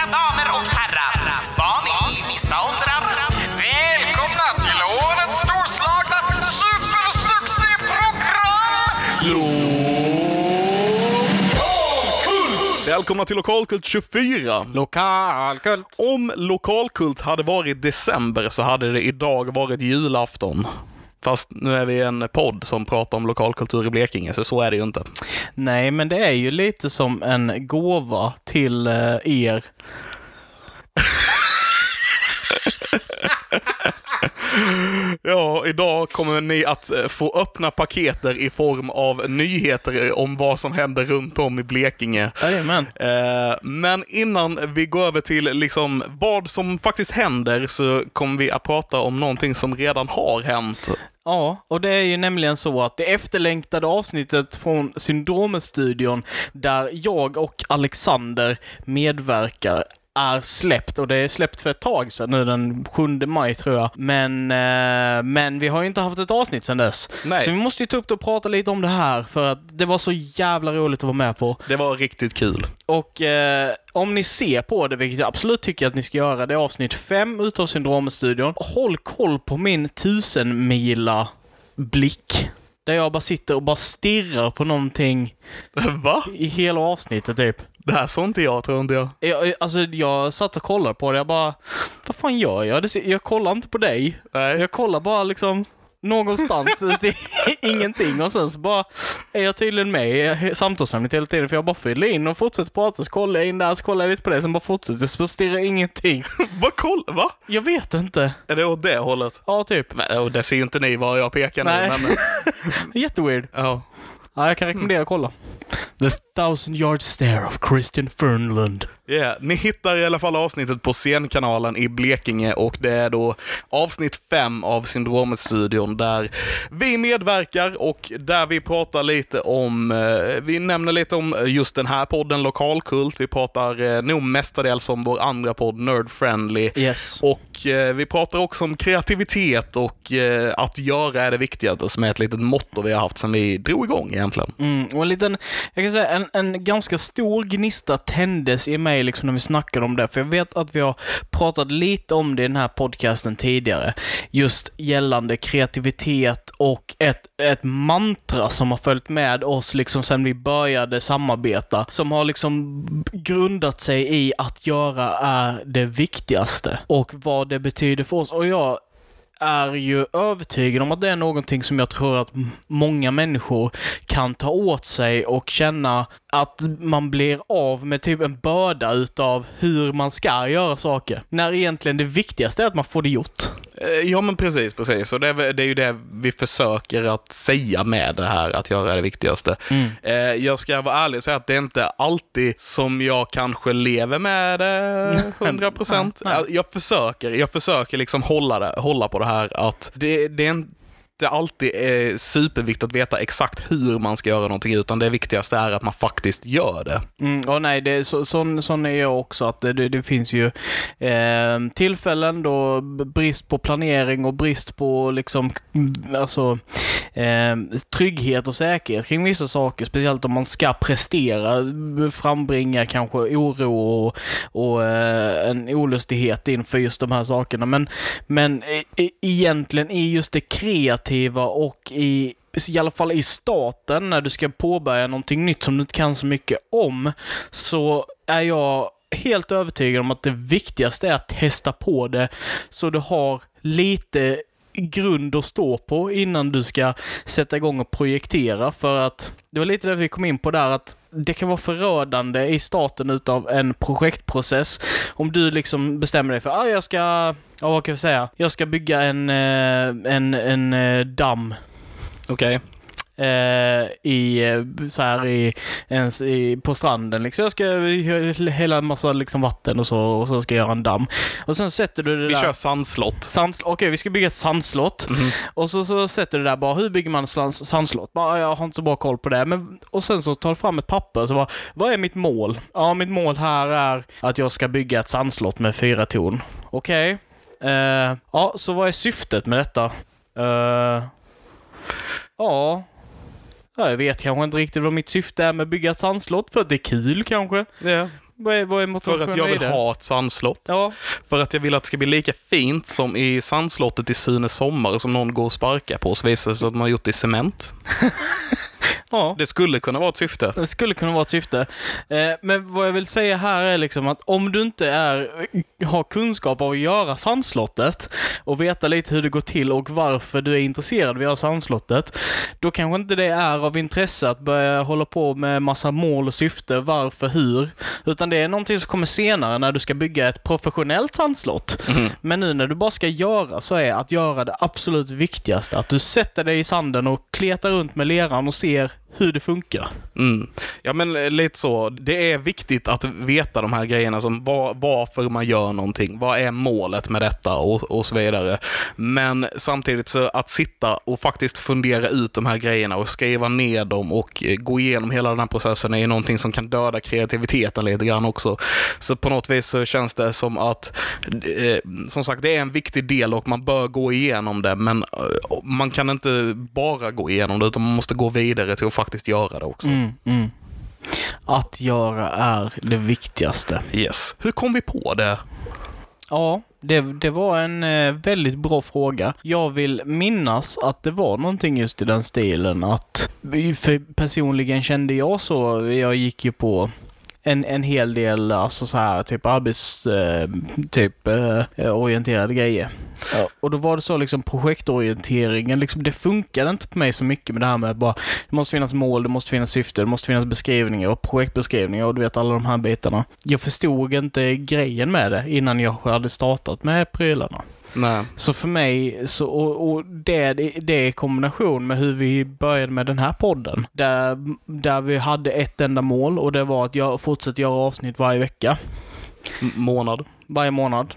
Mina damer och herrar, barn i vissa åldrar. Välkomna till årets storslagna supersuccéprogram! Välkomna till Lokalkult 24. Lokalkult. Om Lokalkult hade varit december så hade det idag varit julafton. Fast nu är vi en podd som pratar om lokalkultur i Blekinge, så så är det ju inte. Nej, men det är ju lite som en gåva till eh, er. Ja, idag kommer ni att eh, få öppna paketer i form av nyheter om vad som händer runt om i Blekinge. Jajamän. Eh, Men innan vi går över till liksom vad som faktiskt händer så kommer vi att prata om någonting som redan har hänt. Ja, och det är ju nämligen så att det efterlängtade avsnittet från Syndromestudion där jag och Alexander medverkar är släppt och det är släppt för ett tag sedan, nu den 7 maj tror jag. Men, eh, men vi har ju inte haft ett avsnitt sedan dess. Nej. Så vi måste ju ta upp det och prata lite om det här för att det var så jävla roligt att vara med på. Det var riktigt kul. Och eh, om ni ser på det, vilket jag absolut tycker att ni ska göra, det är avsnitt 5 utav Syndromestudion. Håll koll på min tusenmila blick. Där jag bara sitter och bara stirrar på någonting Va? i hela avsnittet typ. Det här sa inte jag, tror inte jag. Jag, alltså jag satt och kollade på det, jag bara, vad fan gör jag? Det Jag kollar inte på dig. Nej. Jag kollar bara liksom någonstans, ingenting. Och sen så bara är jag tydligen med i samtalsämnet hela tiden, för jag bara fyller in och fortsätter prata, så kollar jag in där, så kollar jag lite på det, sen bara fortsätter, så stirrar jag ingenting. Vad koll? Va? Jag vet inte. Är det åt det hållet? Ja, typ. Nej, och det ser ju inte ni vad jag pekar nu, men... Jätteweird. Ja. Ja, jag kan rekommendera att kolla. The thousand yard stare of Christian Fernlund. Yeah. Ni hittar i alla fall avsnittet på scenkanalen i Blekinge och det är då avsnitt fem av Syndromet-studion där vi medverkar och där vi pratar lite om, eh, vi nämner lite om just den här podden Lokalkult. Vi pratar eh, nog mestadels om vår andra podd Nerd Friendly. Yes. Och eh, vi pratar också om kreativitet och att göra är det viktigaste som är ett litet motto vi har haft sedan vi drog igång egentligen. Mm, och en liten, jag kan säga en, en ganska stor gnista tändes i mig liksom när vi snackade om det. För jag vet att vi har pratat lite om det i den här podcasten tidigare. Just gällande kreativitet och ett, ett mantra som har följt med oss liksom sedan vi började samarbeta. Som har liksom grundat sig i att göra är det viktigaste. Och vad det betyder för oss. Och jag är ju övertygad om att det är någonting som jag tror att många människor kan ta åt sig och känna att man blir av med typ en börda utav hur man ska göra saker. När egentligen det viktigaste är att man får det gjort. Eh, Ja men precis, precis. Och det är, det är ju det vi försöker att säga med det här, att göra det viktigaste. Eh, Jag ska vara ärlig och säga att det är inte alltid som jag kanske lever med det 100 procent. Nej, nej. Jag försöker, jag försöker liksom hålla, det, hålla på det här att det, det är inte alltid är superviktigt att veta exakt hur man ska göra någonting, utan det viktigaste är att man faktiskt gör det. Mm, och nej, det är så, sån, sån är jag också. Att det, det, det finns ju eh, tillfällen då brist på planering och brist på liksom, alltså, eh, trygghet och säkerhet kring vissa saker. Speciellt om man ska prestera, frambringa kanske oro och, och eh, en olustighet inför just de här sakerna. Men, men e- egentligen i just det kreativa och i i alla fall i starten, när du ska påbörja någonting nytt som du inte kan så mycket om, så är jag helt övertygad om att det viktigaste är att testa på det så du har lite grund att stå på innan du ska sätta igång och projektera för att det var lite det vi kom in på där att det kan vara förödande i starten utav en projektprocess om du liksom bestämmer dig för att ah, jag ska, ja vad kan jag säga, jag ska bygga en, eh, en, en eh, damm Okej? Okay i, eh, så här i, ens i, på stranden liksom. Jag ska hälla en massa liksom vatten och så, och så ska jag göra en damm. Och sen sätter du det Vi där... kör sandslott. Sands, Okej, vi ska bygga ett sandslott. Och så, så sätter du där bara, hur bygger man ett sands, sandslott? Bara, jag har inte så bra koll på det. Men, och sen så tar du fram ett papper, så bara, vad är mitt mål? Ja, mitt mål här är att jag ska bygga ett sandslott med fyra torn. Okej. Eh, ja, så vad är syftet med detta? Eh, ja. Ja, jag vet kanske inte riktigt vad mitt syfte är med att bygga ett sandslott, för att det är kul kanske. Ja. Vad är, vad är För att jag vill ha ett sandslott. Ja, För att jag vill att det ska bli lika fint som i sandslottet i Sune Sommar som någon går och sparkar på. Så visar det sig att man har gjort det i cement. ja. Det skulle kunna vara ett syfte. Det skulle kunna vara ett syfte. Eh, men vad jag vill säga här är liksom att om du inte är, har kunskap av att göra sandslottet och veta lite hur det går till och varför du är intresserad av att göra sandslottet, då kanske inte det är av intresse att börja hålla på med massa mål och syfte, varför, hur, utan det är någonting som kommer senare när du ska bygga ett professionellt sandslott. Men nu när du bara ska göra så är att göra det absolut viktigaste, att du sätter dig i sanden och kletar runt med leran och ser hur det funkar. Mm. Ja, men eh, lite så. Det är viktigt att veta de här grejerna som var, varför man gör någonting. Vad är målet med detta och, och så vidare. Men samtidigt så att sitta och faktiskt fundera ut de här grejerna och skriva ner dem och eh, gå igenom hela den här processen är någonting som kan döda kreativiteten lite grann också. Så på något vis så känns det som att, eh, som sagt, det är en viktig del och man bör gå igenom det, men man kan inte bara gå igenom det, utan man måste gå vidare till att faktiskt göra det också. Mm, mm. Att göra är det viktigaste. Yes. Hur kom vi på det? Ja, det, det var en eh, väldigt bra fråga. Jag vill minnas att det var någonting just i den stilen att, för personligen kände jag så, jag gick ju på en, en hel del alltså så här typ arbets eh, typ eh, orienterade grejer. Ja, och då var det så liksom projektorienteringen, liksom, det funkade inte på mig så mycket med det här med att bara det måste finnas mål, det måste finnas syfte, det måste finnas beskrivningar och projektbeskrivningar och du vet alla de här bitarna. Jag förstod inte grejen med det innan jag hade startat med prylarna. Nej. Så för mig, så, och, och det, det i kombination med hur vi började med den här podden, där, där vi hade ett enda mål och det var att jag fortsätta göra avsnitt varje vecka, M- månad? varje månad.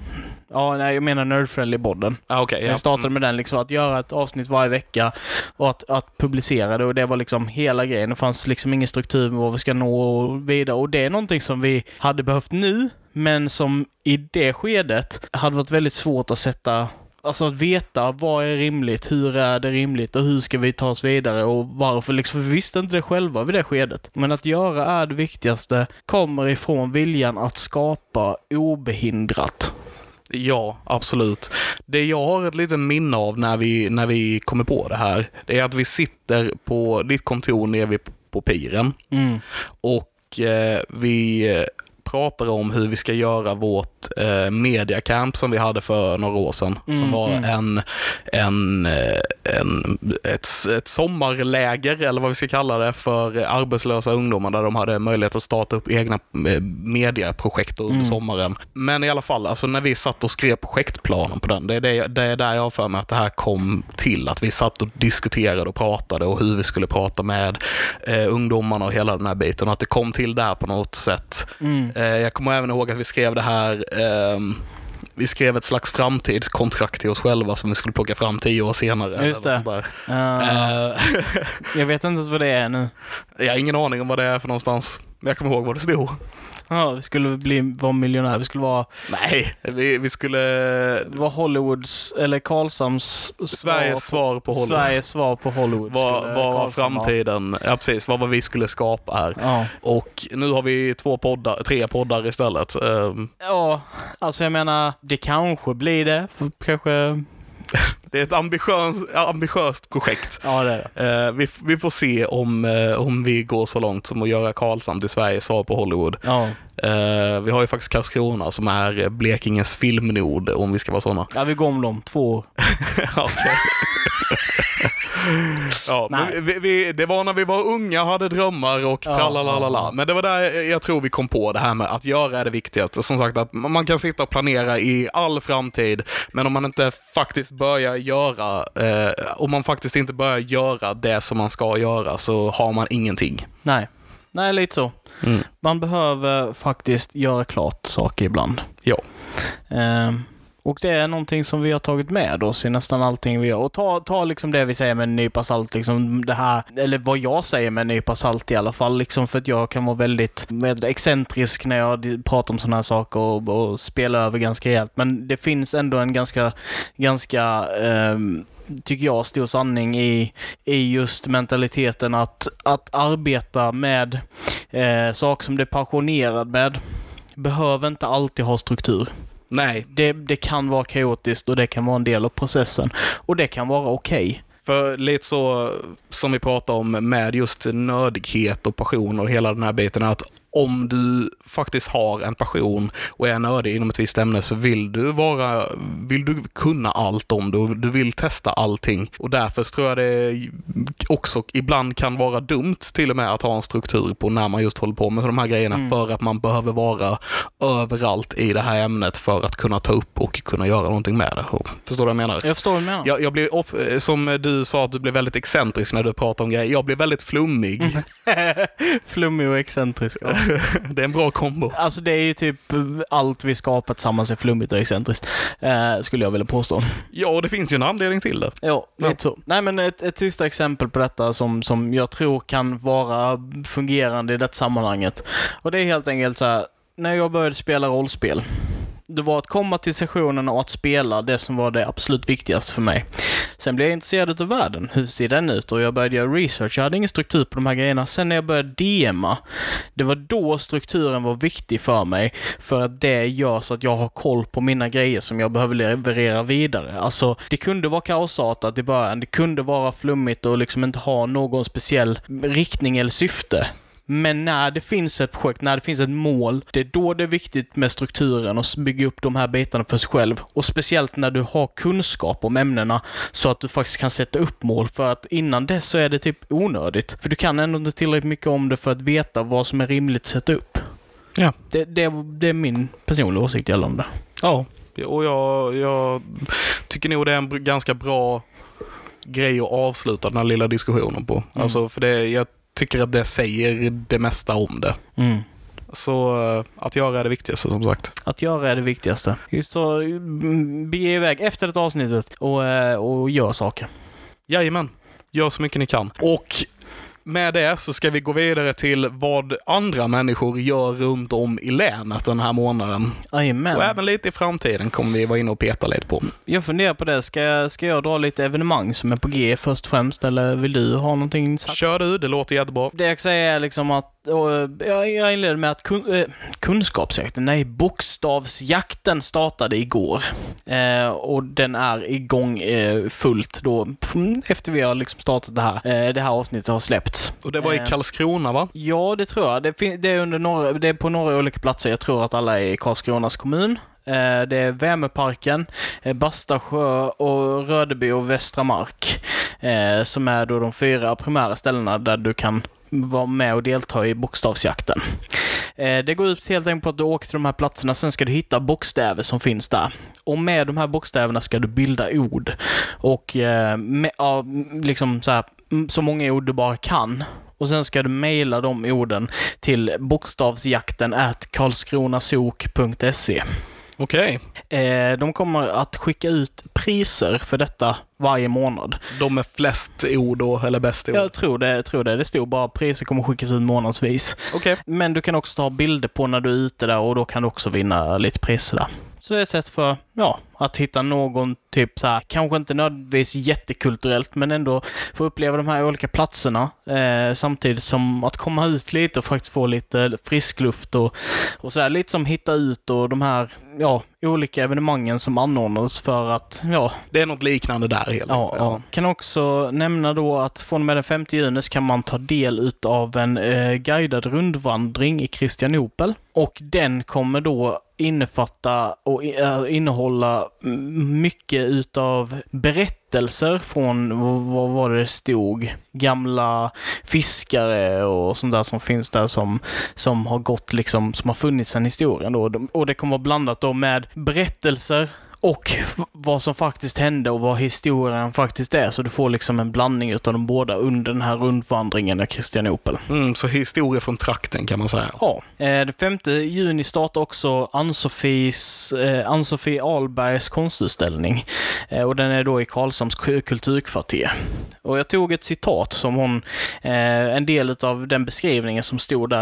Ja, nej, jag menar Nerdfriendly-podden. Ah, okej. ja. Jag startade Mm. med den, liksom att göra ett avsnitt varje vecka och att, att publicera det och det var liksom hela grejen. Det fanns liksom ingen struktur med vad vi ska nå och vidare och det är någonting som vi hade behövt nu, men som i det skedet hade varit väldigt svårt att sätta Alltså att veta vad är rimligt, hur är det rimligt och hur ska vi ta oss vidare och varför liksom, vi visste inte det själva vid det skedet. Men att göra är det viktigaste, kommer ifrån viljan att skapa obehindrat. Ja, absolut. Det jag har ett litet minne av när vi, när vi kommer på det här, det är att vi sitter på ditt kontor nere vid, på piren Mm. och eh, vi pratar om hur vi ska göra vårt eh, mediacamp som vi hade för några år sedan. som Mm, var mm. en, en, eh, en, ett, ett sommarläger, eller vad vi ska kalla det, för arbetslösa ungdomar där de hade möjlighet att starta upp egna eh, mediaprojekt under Mm. sommaren. Men i alla fall, alltså när vi satt och skrev projektplanen på den, det är, det, det är där jag har för mig att det här kom till. Att vi satt och diskuterade och pratade och hur vi skulle prata med eh, ungdomarna och hela den här biten. Och att det kom till där på något sätt. Mm. Eh, jag kommer även ihåg att vi skrev det här vi skrev ett slags framtidskontrakt till oss själva som vi skulle plocka fram tio år senare. Just det. där. Uh, Eh, jag vet inte ens vad det är nu. jag har ingen aning om vad det är för någonstans. Men jag kommer ihåg vad det stod. Ja, vi skulle bli, vara miljonär. Vi skulle vara, Nej, vi, vi skulle... det var Hollywoods, eller Karlshamns Sveriges svar på Hollywood. Sveriges svar på Hollywood. Vad, var framtiden? Ja, precis. Vad var vi skulle skapa här? Ja. Och nu har vi två poddar, tre poddar istället. Ehm, ja, alltså jag menar, det kanske blir det. Kanske, Det är ett ambitiöst, ambitiöst projekt. ja det det. Eh, vi, vi får se om, eh, om vi går så långt som att göra Karlshamn till Sveriges svar på Hollywood. Ja. Eh, vi har ju faktiskt Karlskrona som är Blekinges filmnord, om vi ska vara sådana. ja, vi går om dem. Två år. Ja, vi, vi, det var när vi var unga, hade drömmar och Ja, tralalala. Men det var där jag tror vi kom på det här med att göra är det viktigaste. Som sagt, att man kan sitta och planera i all framtid, men om man inte faktiskt börjar göra, eh, om man faktiskt inte börjar göra det som man ska göra, så har man ingenting. Nej. Nej, lite så. Mm. Man behöver faktiskt göra klart saker ibland. Ja. Ehm, och det är någonting som vi har tagit med oss i nästan allting vi gör. Och ta, ta liksom det vi säger med en nypa salt, liksom det här, eller vad jag säger med en nypa salt i alla fall, liksom för att jag kan vara väldigt med, excentrisk när jag pratar om sådana här saker och, och spela över ganska rejält. Men det finns ändå en ganska, ganska um, tycker jag, stor sanning i, i just mentaliteten att, att arbeta med eh, saker som du är passionerad med behöver inte alltid ha struktur. Nej, Det, det kan vara kaotiskt och det kan vara en del av processen. Och det kan vara okej. För lite så som vi pratar om med just nördighet och passion och hela den här biten, att om du faktiskt har en passion och är nördig inom ett visst ämne så vill du vara, vill du kunna allt om det och du vill testa allting. Och därför tror jag det också ibland kan vara dumt till och med att ha en struktur på när man just håller på med de här grejerna för att man behöver vara överallt i det här ämnet för att kunna ta upp och kunna göra någonting med det. Förstår du vad jag menar? Jag förstår vad du menar. Jag, jag blir, off, som du sa att du blev väldigt excentrisk när du pratade om grejer. Jag blir väldigt flummig. Flummig och excentrisk. Ja. det är en bra kombo. Alltså det är ju typ allt vi skapat tillsammans är flummigt och excentriskt. Eh, skulle jag vilja påstå. Ja, och det finns ju en anledning till det. Ja, lite så. Nej men ett, ett sista exempel på detta som, som jag tror kan vara fungerande i det sammanhanget. Och det är helt enkelt så här, när jag började spela rollspel. Det var att komma till sessionerna och att spela det som var det absolut viktigaste för mig. Sen blev jag intresserad av världen. Hur ser den ut? Och jag började göra research. Jag hade ingen struktur på de här grejerna. Sen när jag började DMa, det var då strukturen var viktig för mig. För att det gör så att jag har koll på mina grejer som jag behöver leverera vidare. Alltså, det kunde vara kaosartat i början. Det kunde vara flummigt och liksom inte ha någon speciell riktning eller syfte. Men när det finns ett projekt, när det finns ett mål, det är då det är viktigt med strukturen och bygga upp de här bitarna för sig själv. Och speciellt när du har kunskap om ämnena så att du faktiskt kan sätta upp mål. För att innan dess så är det typ onödigt. För du kan ändå inte tillräckligt mycket om det för att veta vad som är rimligt att sätta upp. Ja. Det, det, det är min personliga åsikt gällande. Ja, och jag, jag tycker nog det är en ganska bra grej att avsluta den här lilla diskussionen på. Alltså, för det, jag tycker att det säger det mesta om det. Mm. Så eh, att göra är det viktigaste som sagt. Att göra är det viktigaste. Så mm, bege iväg efter det avsnittet och, eh, och gör saker. Jajamän, gör så mycket ni kan. Och med det så ska vi gå vidare till vad andra människor gör runt om i länet den här månaden. Jajamän. Och även lite i framtiden kommer vi vara inne och peta lite på. Jag funderar på det. Ska jag, ska jag dra lite evenemang som är på G först och främst, eller vill du ha någonting sagt? Kör du, det låter jättebra. Det jag säga är liksom att, och, jag, inleder med att kun, eh, kunskapsjakten, nej, bokstavsjakten startade igår. Eh, och den är igång eh, fullt då, efter vi har liksom startat det här. Eh, det här avsnittet har släppts. Och det var i Eh. Karlskrona va? Ja, det tror jag. Det, det, är under några, det är på några olika platser. Jag tror att alla är i Karlskronas kommun. Eh, det är Vämöparken, eh, Bastasjö och Rödeby och Västra Mark. Eh, som är då de fyra primära ställena där du kan vara med och delta i bokstavsjakten. Det går ut helt enkelt på att du åker till de här platserna, sen ska du hitta bokstäver som finns där. Och med de här bokstäverna ska du bilda ord. Och med, ja, liksom så här, så många ord du bara kan. Och sen ska du mejla de orden till bokstavsjakten at karlskronasok.se. Okej. Eh, de kommer att skicka ut priser för detta varje månad. De med flest ord då, eller bäst ord. Jag tror det, jag tror det. Det stod bara priser kommer skickas ut månadsvis. Okej. Men du kan också ta bilder på när du är ute där och då kan du också vinna lite priser där. Så det är ett sätt för, ja, att hitta någon typ så här, kanske inte nödvändigtvis jättekulturellt, men ändå få uppleva de här olika platserna eh, samtidigt som att komma ut lite och faktiskt få lite frisk luft och, och sådär. Lite som hitta ut och de här, ja, olika evenemangen som anordnas för att, ja, Det är något liknande där helt Ja, enkelt. ja. Kan också nämna då att från och med den 5 juni så kan man ta del utav en eh, guidad rundvandring i Kristianopel. Och den kommer då innefatta och eh, innehålla mycket utav berättelser från, vad- var det det stod, gamla fiskare och sånt där som finns där som, som har gått liksom, som har funnits sedan historien då. Och det kommer vara blandat då med berättelser och vad som faktiskt hände och vad historien faktiskt är. Så du får liksom en blandning utav de båda under den här rundvandringen i Kristianopel. Mm, så historia från trakten kan man säga. Ja. Eh, Den 5 juni startar också Ann-Sofies, eh, Ann-Sofie Ahlbergs konstutställning. Eh, och den är då i Karlshamns ku- kulturkvarter. Och jag tog ett citat som hon, en del av den beskrivningen som stod där,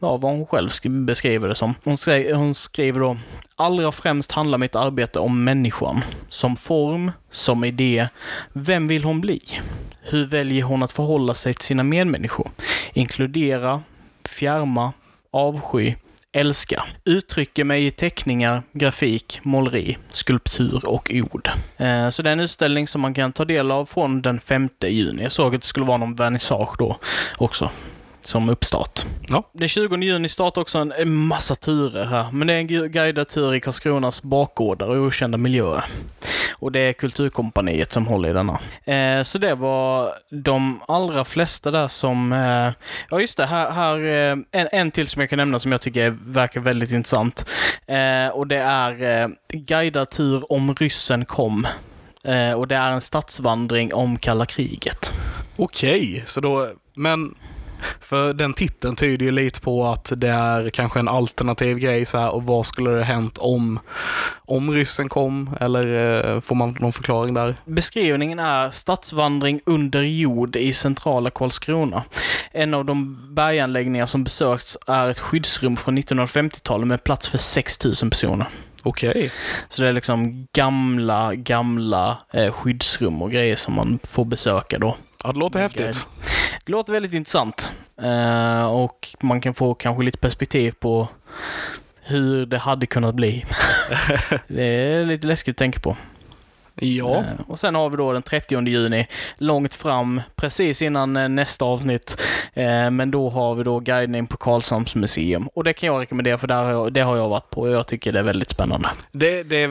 ja, vad hon själv sk- beskriver det som. Hon, skri- hon skriver då Allra främst handlar mitt arbete om människan. Som form, som idé. Vem vill hon bli? Hur väljer hon att förhålla sig till sina medmänniskor? Inkludera, fjärma, avsky, älska. Uttrycker mig i teckningar, grafik, måleri, skulptur och ord. Eh, så det är en utställning som man kan ta del av från den 5 juni. Jag såg att det skulle vara någon vernissage då också som uppstart. Ja. Den 20 juni startar också en, en massa turer här, men det är en gu- guidad tur i Karlskronas bakgårdar och okända miljöer. Och det är Kulturkompaniet som håller i denna. Eh, så det var de allra flesta där som... Eh, ja, just det. Här, här eh, en, en till som jag kan nämna som jag tycker är, verkar väldigt intressant. Eh, och det är eh, guidad tur om ryssen kom. Eh, och det är en stadsvandring om kalla kriget. Okej, så då, men för den titeln tyder ju lite på att det är kanske en alternativ grej så här och vad skulle det hänt om, om ryssen kom? Eller eh, får man någon förklaring där? Beskrivningen är stadsvandring under jord i centrala Karlskrona. En av de berganläggningar som besökts är ett skyddsrum från 1950-talet med plats för 6000 personer. Okej. Så det är liksom gamla, gamla eh, skyddsrum och grejer som man får besöka då. Ja, det låter häftigt. Det låter väldigt intressant. Eh, och man kan få kanske lite perspektiv på hur det hade kunnat bli. det är lite läskigt att tänka på. Ja, Eh, Och sen har vi då den 30 juni, långt fram, precis innan eh, nästa avsnitt. Eh, Men då har vi då guidning på Karlshamns museum. Och det kan jag rekommendera för där har jag, det har jag varit på och jag tycker det är väldigt spännande. det, det,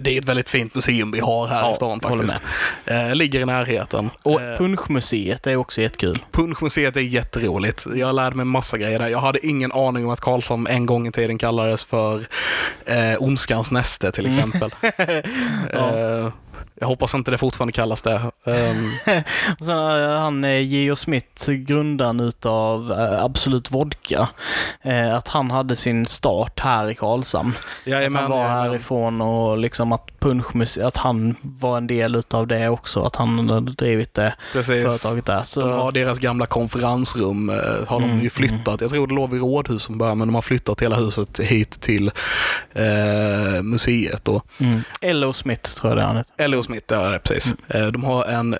det är ett väldigt fint museum vi har här Ja, i stan faktiskt. Eh, ligger i närheten. Och Punschmuseet är också jättekul. Punschmuseet är jätteroligt. Jag lärde mig massa grejer där. Jag hade ingen aning om att Karlshamn en gång i tiden kallades för eh, Ondskans näste till exempel. eh, jag hoppas inte det fortfarande kallas det. Och sen han eh, Geo Smith, grundaren utav eh, Absolut Vodka, eh, att han hade sin start här i Karlshamn. Att jajamän, han var jajamän. härifrån och liksom att Punschmuseet, att han var en del utav det också, att han hade drivit det Precis. företaget där. Så, De har deras gamla konferensrum, eh, har de Mm, ju flyttat. Jag tror det låg vid rådhus som början, men de har flyttat hela huset hit till eh, museet. Då. mm. Ello Smith tror jag det är han heter. Smith, ja precis. Mm. De har en,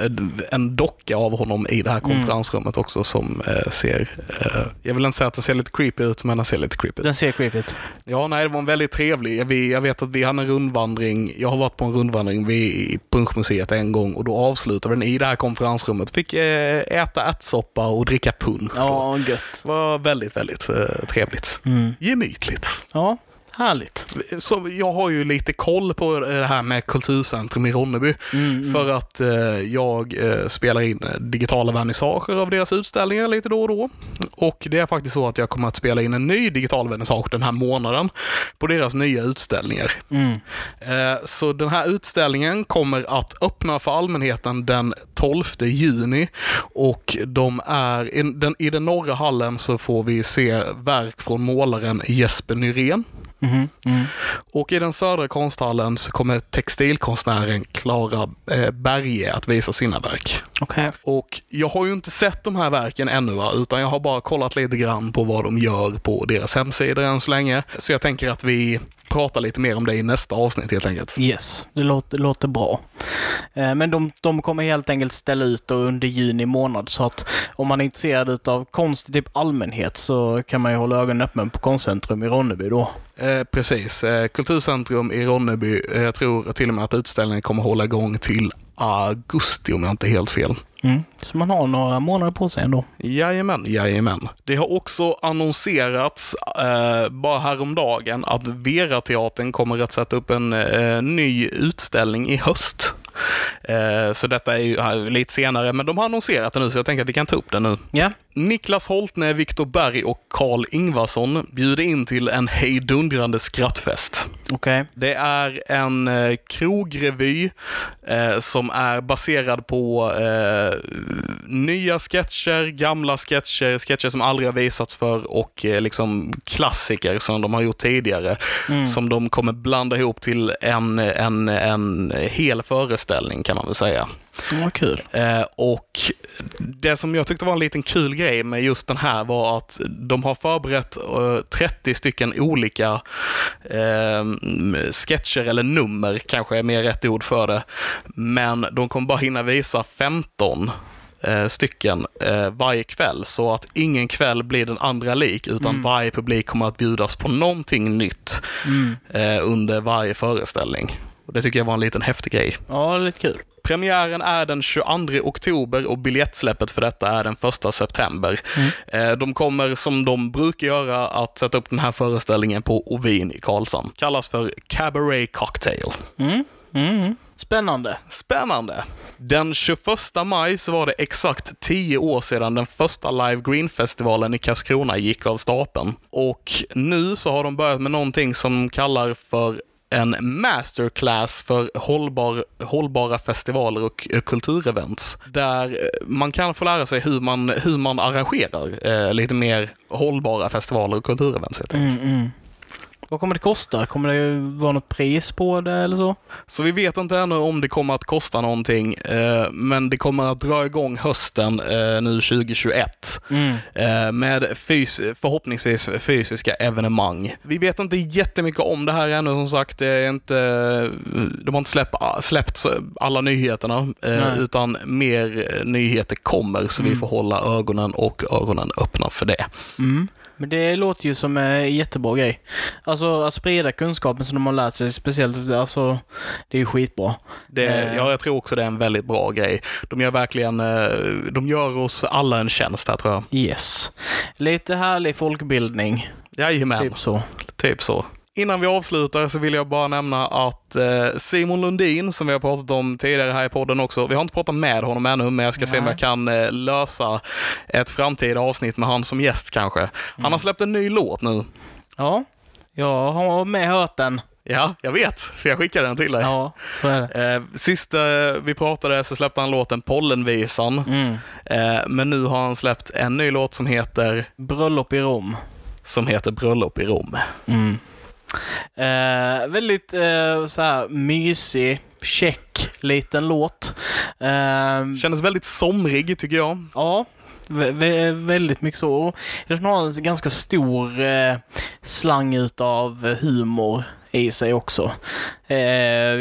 en docka av honom i det här konferensrummet också som eh, ser, eh, jag vill inte säga att den ser lite creepy ut, men den ser lite creepy ut. Den ser creepy ut. Ja, nej, det var en väldigt trevlig. Jag, vi- jag vet att vi hade en rundvandring. Jag har varit på en rundvandring vid Punschmuseet en gång och då avslutade vi den i det här konferensrummet. Fick äta ärtsoppa och dricka punsch. då. Ja, gött. Det var väldigt, väldigt trevligt. Mm. Gemytligt. Ja, härligt. Så jag har ju lite koll på det här med Kulturcentrum i Ronneby. Mm, För att eh, jag eh, spelar in eh, digitala vernissager av deras utställningar lite då och då. Och det är faktiskt så att jag kommer att spela in en ny digital vernissage den här månaden på deras nya utställningar. Mm. Eh, så den här utställningen kommer att öppna för allmänheten den 12 juni och de är, i den, i den norra hallen så får vi se verk från målaren Jesper Nyrén. Mhm, mm. Och i den södra konsthallen så kommer textilkonstnären Klara eh, Berge att visa sina verk. Okej. Och jag har ju inte sett de här verken ännu, utan jag har bara kollat lite grann på vad de gör på deras hemsidor än så länge. Så jag tänker att vi pratar lite mer om det i nästa avsnitt helt enkelt. Yes, det låter, låter bra. Eh, Men de, de kommer helt enkelt ställa ut under juni månad så att om man är intresserad av konst i typ allmänhet så kan man ju hålla ögonen öppna på Konstcentrum i Ronneby då. Eh, precis. Eh, Kulturcentrum i Ronneby, eh, jag tror till och med att utställningen kommer hålla igång till augusti om jag inte är helt fel. Mm. Så man har några månader på sig ändå. Jajamän, jajamän. Det har också annonserats eh, bara häromdagen att Vera-teatern kommer att sätta upp en eh, ny utställning i höst. Eh, så detta är ju här lite senare, men de har annonserat det nu så jag tänker att vi kan ta upp det nu. Ja. Niklas Holtne, Viktor Berg och Carl Ingvarsson bjuder in till en hejdundrande skrattfest. Okej. Det är en eh, krogrevy eh, som är baserad på eh, nya sketcher, gamla sketcher, sketcher som aldrig har visats för och eh, liksom klassiker som de har gjort tidigare. Som de kommer blanda ihop till en, en, en hel föreställning kan man väl säga. Vad kul. Eh, och det som jag tyckte var en liten kul grej med just den här var att de har förberett eh, 30 stycken olika eh, sketcher eller nummer, kanske är mer rätt ord för det. Men de kommer bara hinna visa 15 eh, stycken eh, varje kväll. Så att ingen kväll blir den andra lik, utan varje publik kommer att bjudas på någonting nytt eh, under varje föreställning. Och det tycker jag var en liten häftig grej. Ja, lite kul. Premiären är den 22 oktober och biljettsläppet för detta är den 1 september. Eh, De kommer, som de brukar göra, att sätta upp den här föreställningen på Ovin i Karlshamn. Kallas för Cabaret Cocktail. Mm. Mm. Spännande. Spännande! Den 21 maj så var det exakt 10 år sedan den första Live Green-festivalen i Karlskrona gick av stapeln. Och nu så har de börjat med någonting som kallar för en masterclass för hållbar, hållbara festivaler och eh, kulturevents. Där eh, man kan få lära sig hur man, hur man arrangerar eh, lite mer hållbara festivaler och kulturevents helt enkelt. Mm, mm. Vad kommer det kosta? Kommer det vara något pris på det eller så? Så vi vet inte ännu om det kommer att kosta någonting, eh, men det kommer att dra igång hösten eh, nu 2021 Mm. eh, med fys- förhoppningsvis fysiska evenemang. Vi vet inte jättemycket om det här ännu som sagt. Det är inte, de har inte släppt, släppt alla nyheterna, Nej. utan mer nyheter kommer, så vi får hålla ögonen och öronen öppna för det. Mm. Men det låter ju som en jättebra grej. Alltså att sprida kunskapen som de har lärt sig, speciellt, alltså, det är ju skitbra. Det, Eh. ja, jag tror också det är en väldigt bra grej. De gör verkligen, eh, de gör oss alla en tjänst här tror jag. Yes. Lite härlig folkbildning, Jajamän, typ så. typ så. Innan vi avslutar så vill jag bara nämna att eh, Simon Lundin, som vi har pratat om tidigare här i podden också, vi har inte pratat med honom ännu, men jag ska se om Nej. jag kan eh, lösa ett framtida avsnitt med han som gäst kanske. Han Mm. har släppt en ny låt nu. Ja, jag har med hört den. Ja, jag vet, för jag skickade den till dig. Ja, så är det. Eh, sist vi pratade så släppte han låten Pollenvisan, Mm. men nu har han släppt en ny låt som heter, Bröllop i Rom. som heter Bröllop i Rom. Mm. Eh, väldigt eh, så här mysig, check liten låt. Eh, Kändes väldigt somrig tycker jag. ja, vä- vä- väldigt mycket så. Den har en ganska stor eh, slang utav humor i sig också. Eh,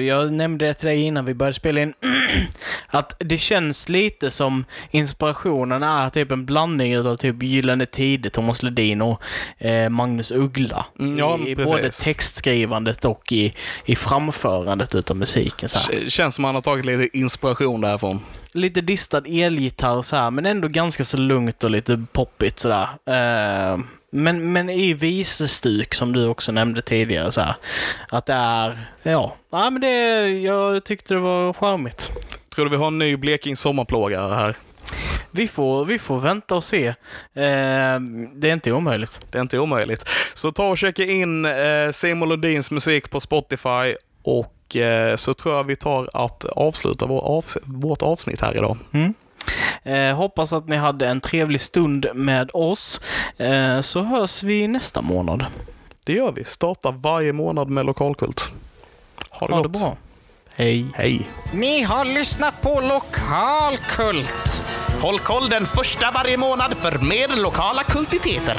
jag nämnde det till dig innan vi började spela in, att det känns lite som inspirationen är typ en blandning utav typ Gyllene Tider, Thomas Ledin och eh, Magnus Uggla. Mm, ja, I precis. både textskrivandet och i, i framförandet utav musiken. Så här. Känns som han har tagit lite inspiration därifrån. Lite distad elgitarr så här, men ändå ganska så lugnt och lite poppigt sådär. Eh, men, men i visestuk som du också nämnde tidigare så här. Att det är, ja, ja men det, jag tyckte det var charmigt. Tror du vi har en ny Bleking sommarplåga här? Vi får, vi får vänta och se. Eh, det är inte omöjligt. Det är inte omöjligt. Så ta och checka in eh, Simon Lundins musik på Spotify och eh, så tror jag vi tar att avsluta vår avs vårt avsnitt här idag. Mm. Eh, hoppas att ni hade en trevlig stund med oss, eh, så hörs vi nästa månad. Det gör vi. Starta varje månad med lokalkult. Ha det Ha gott. det bra. Hej. Hej. Ni har lyssnat på Lokalkult. Håll koll den första varje månad för mer lokala kultiteter.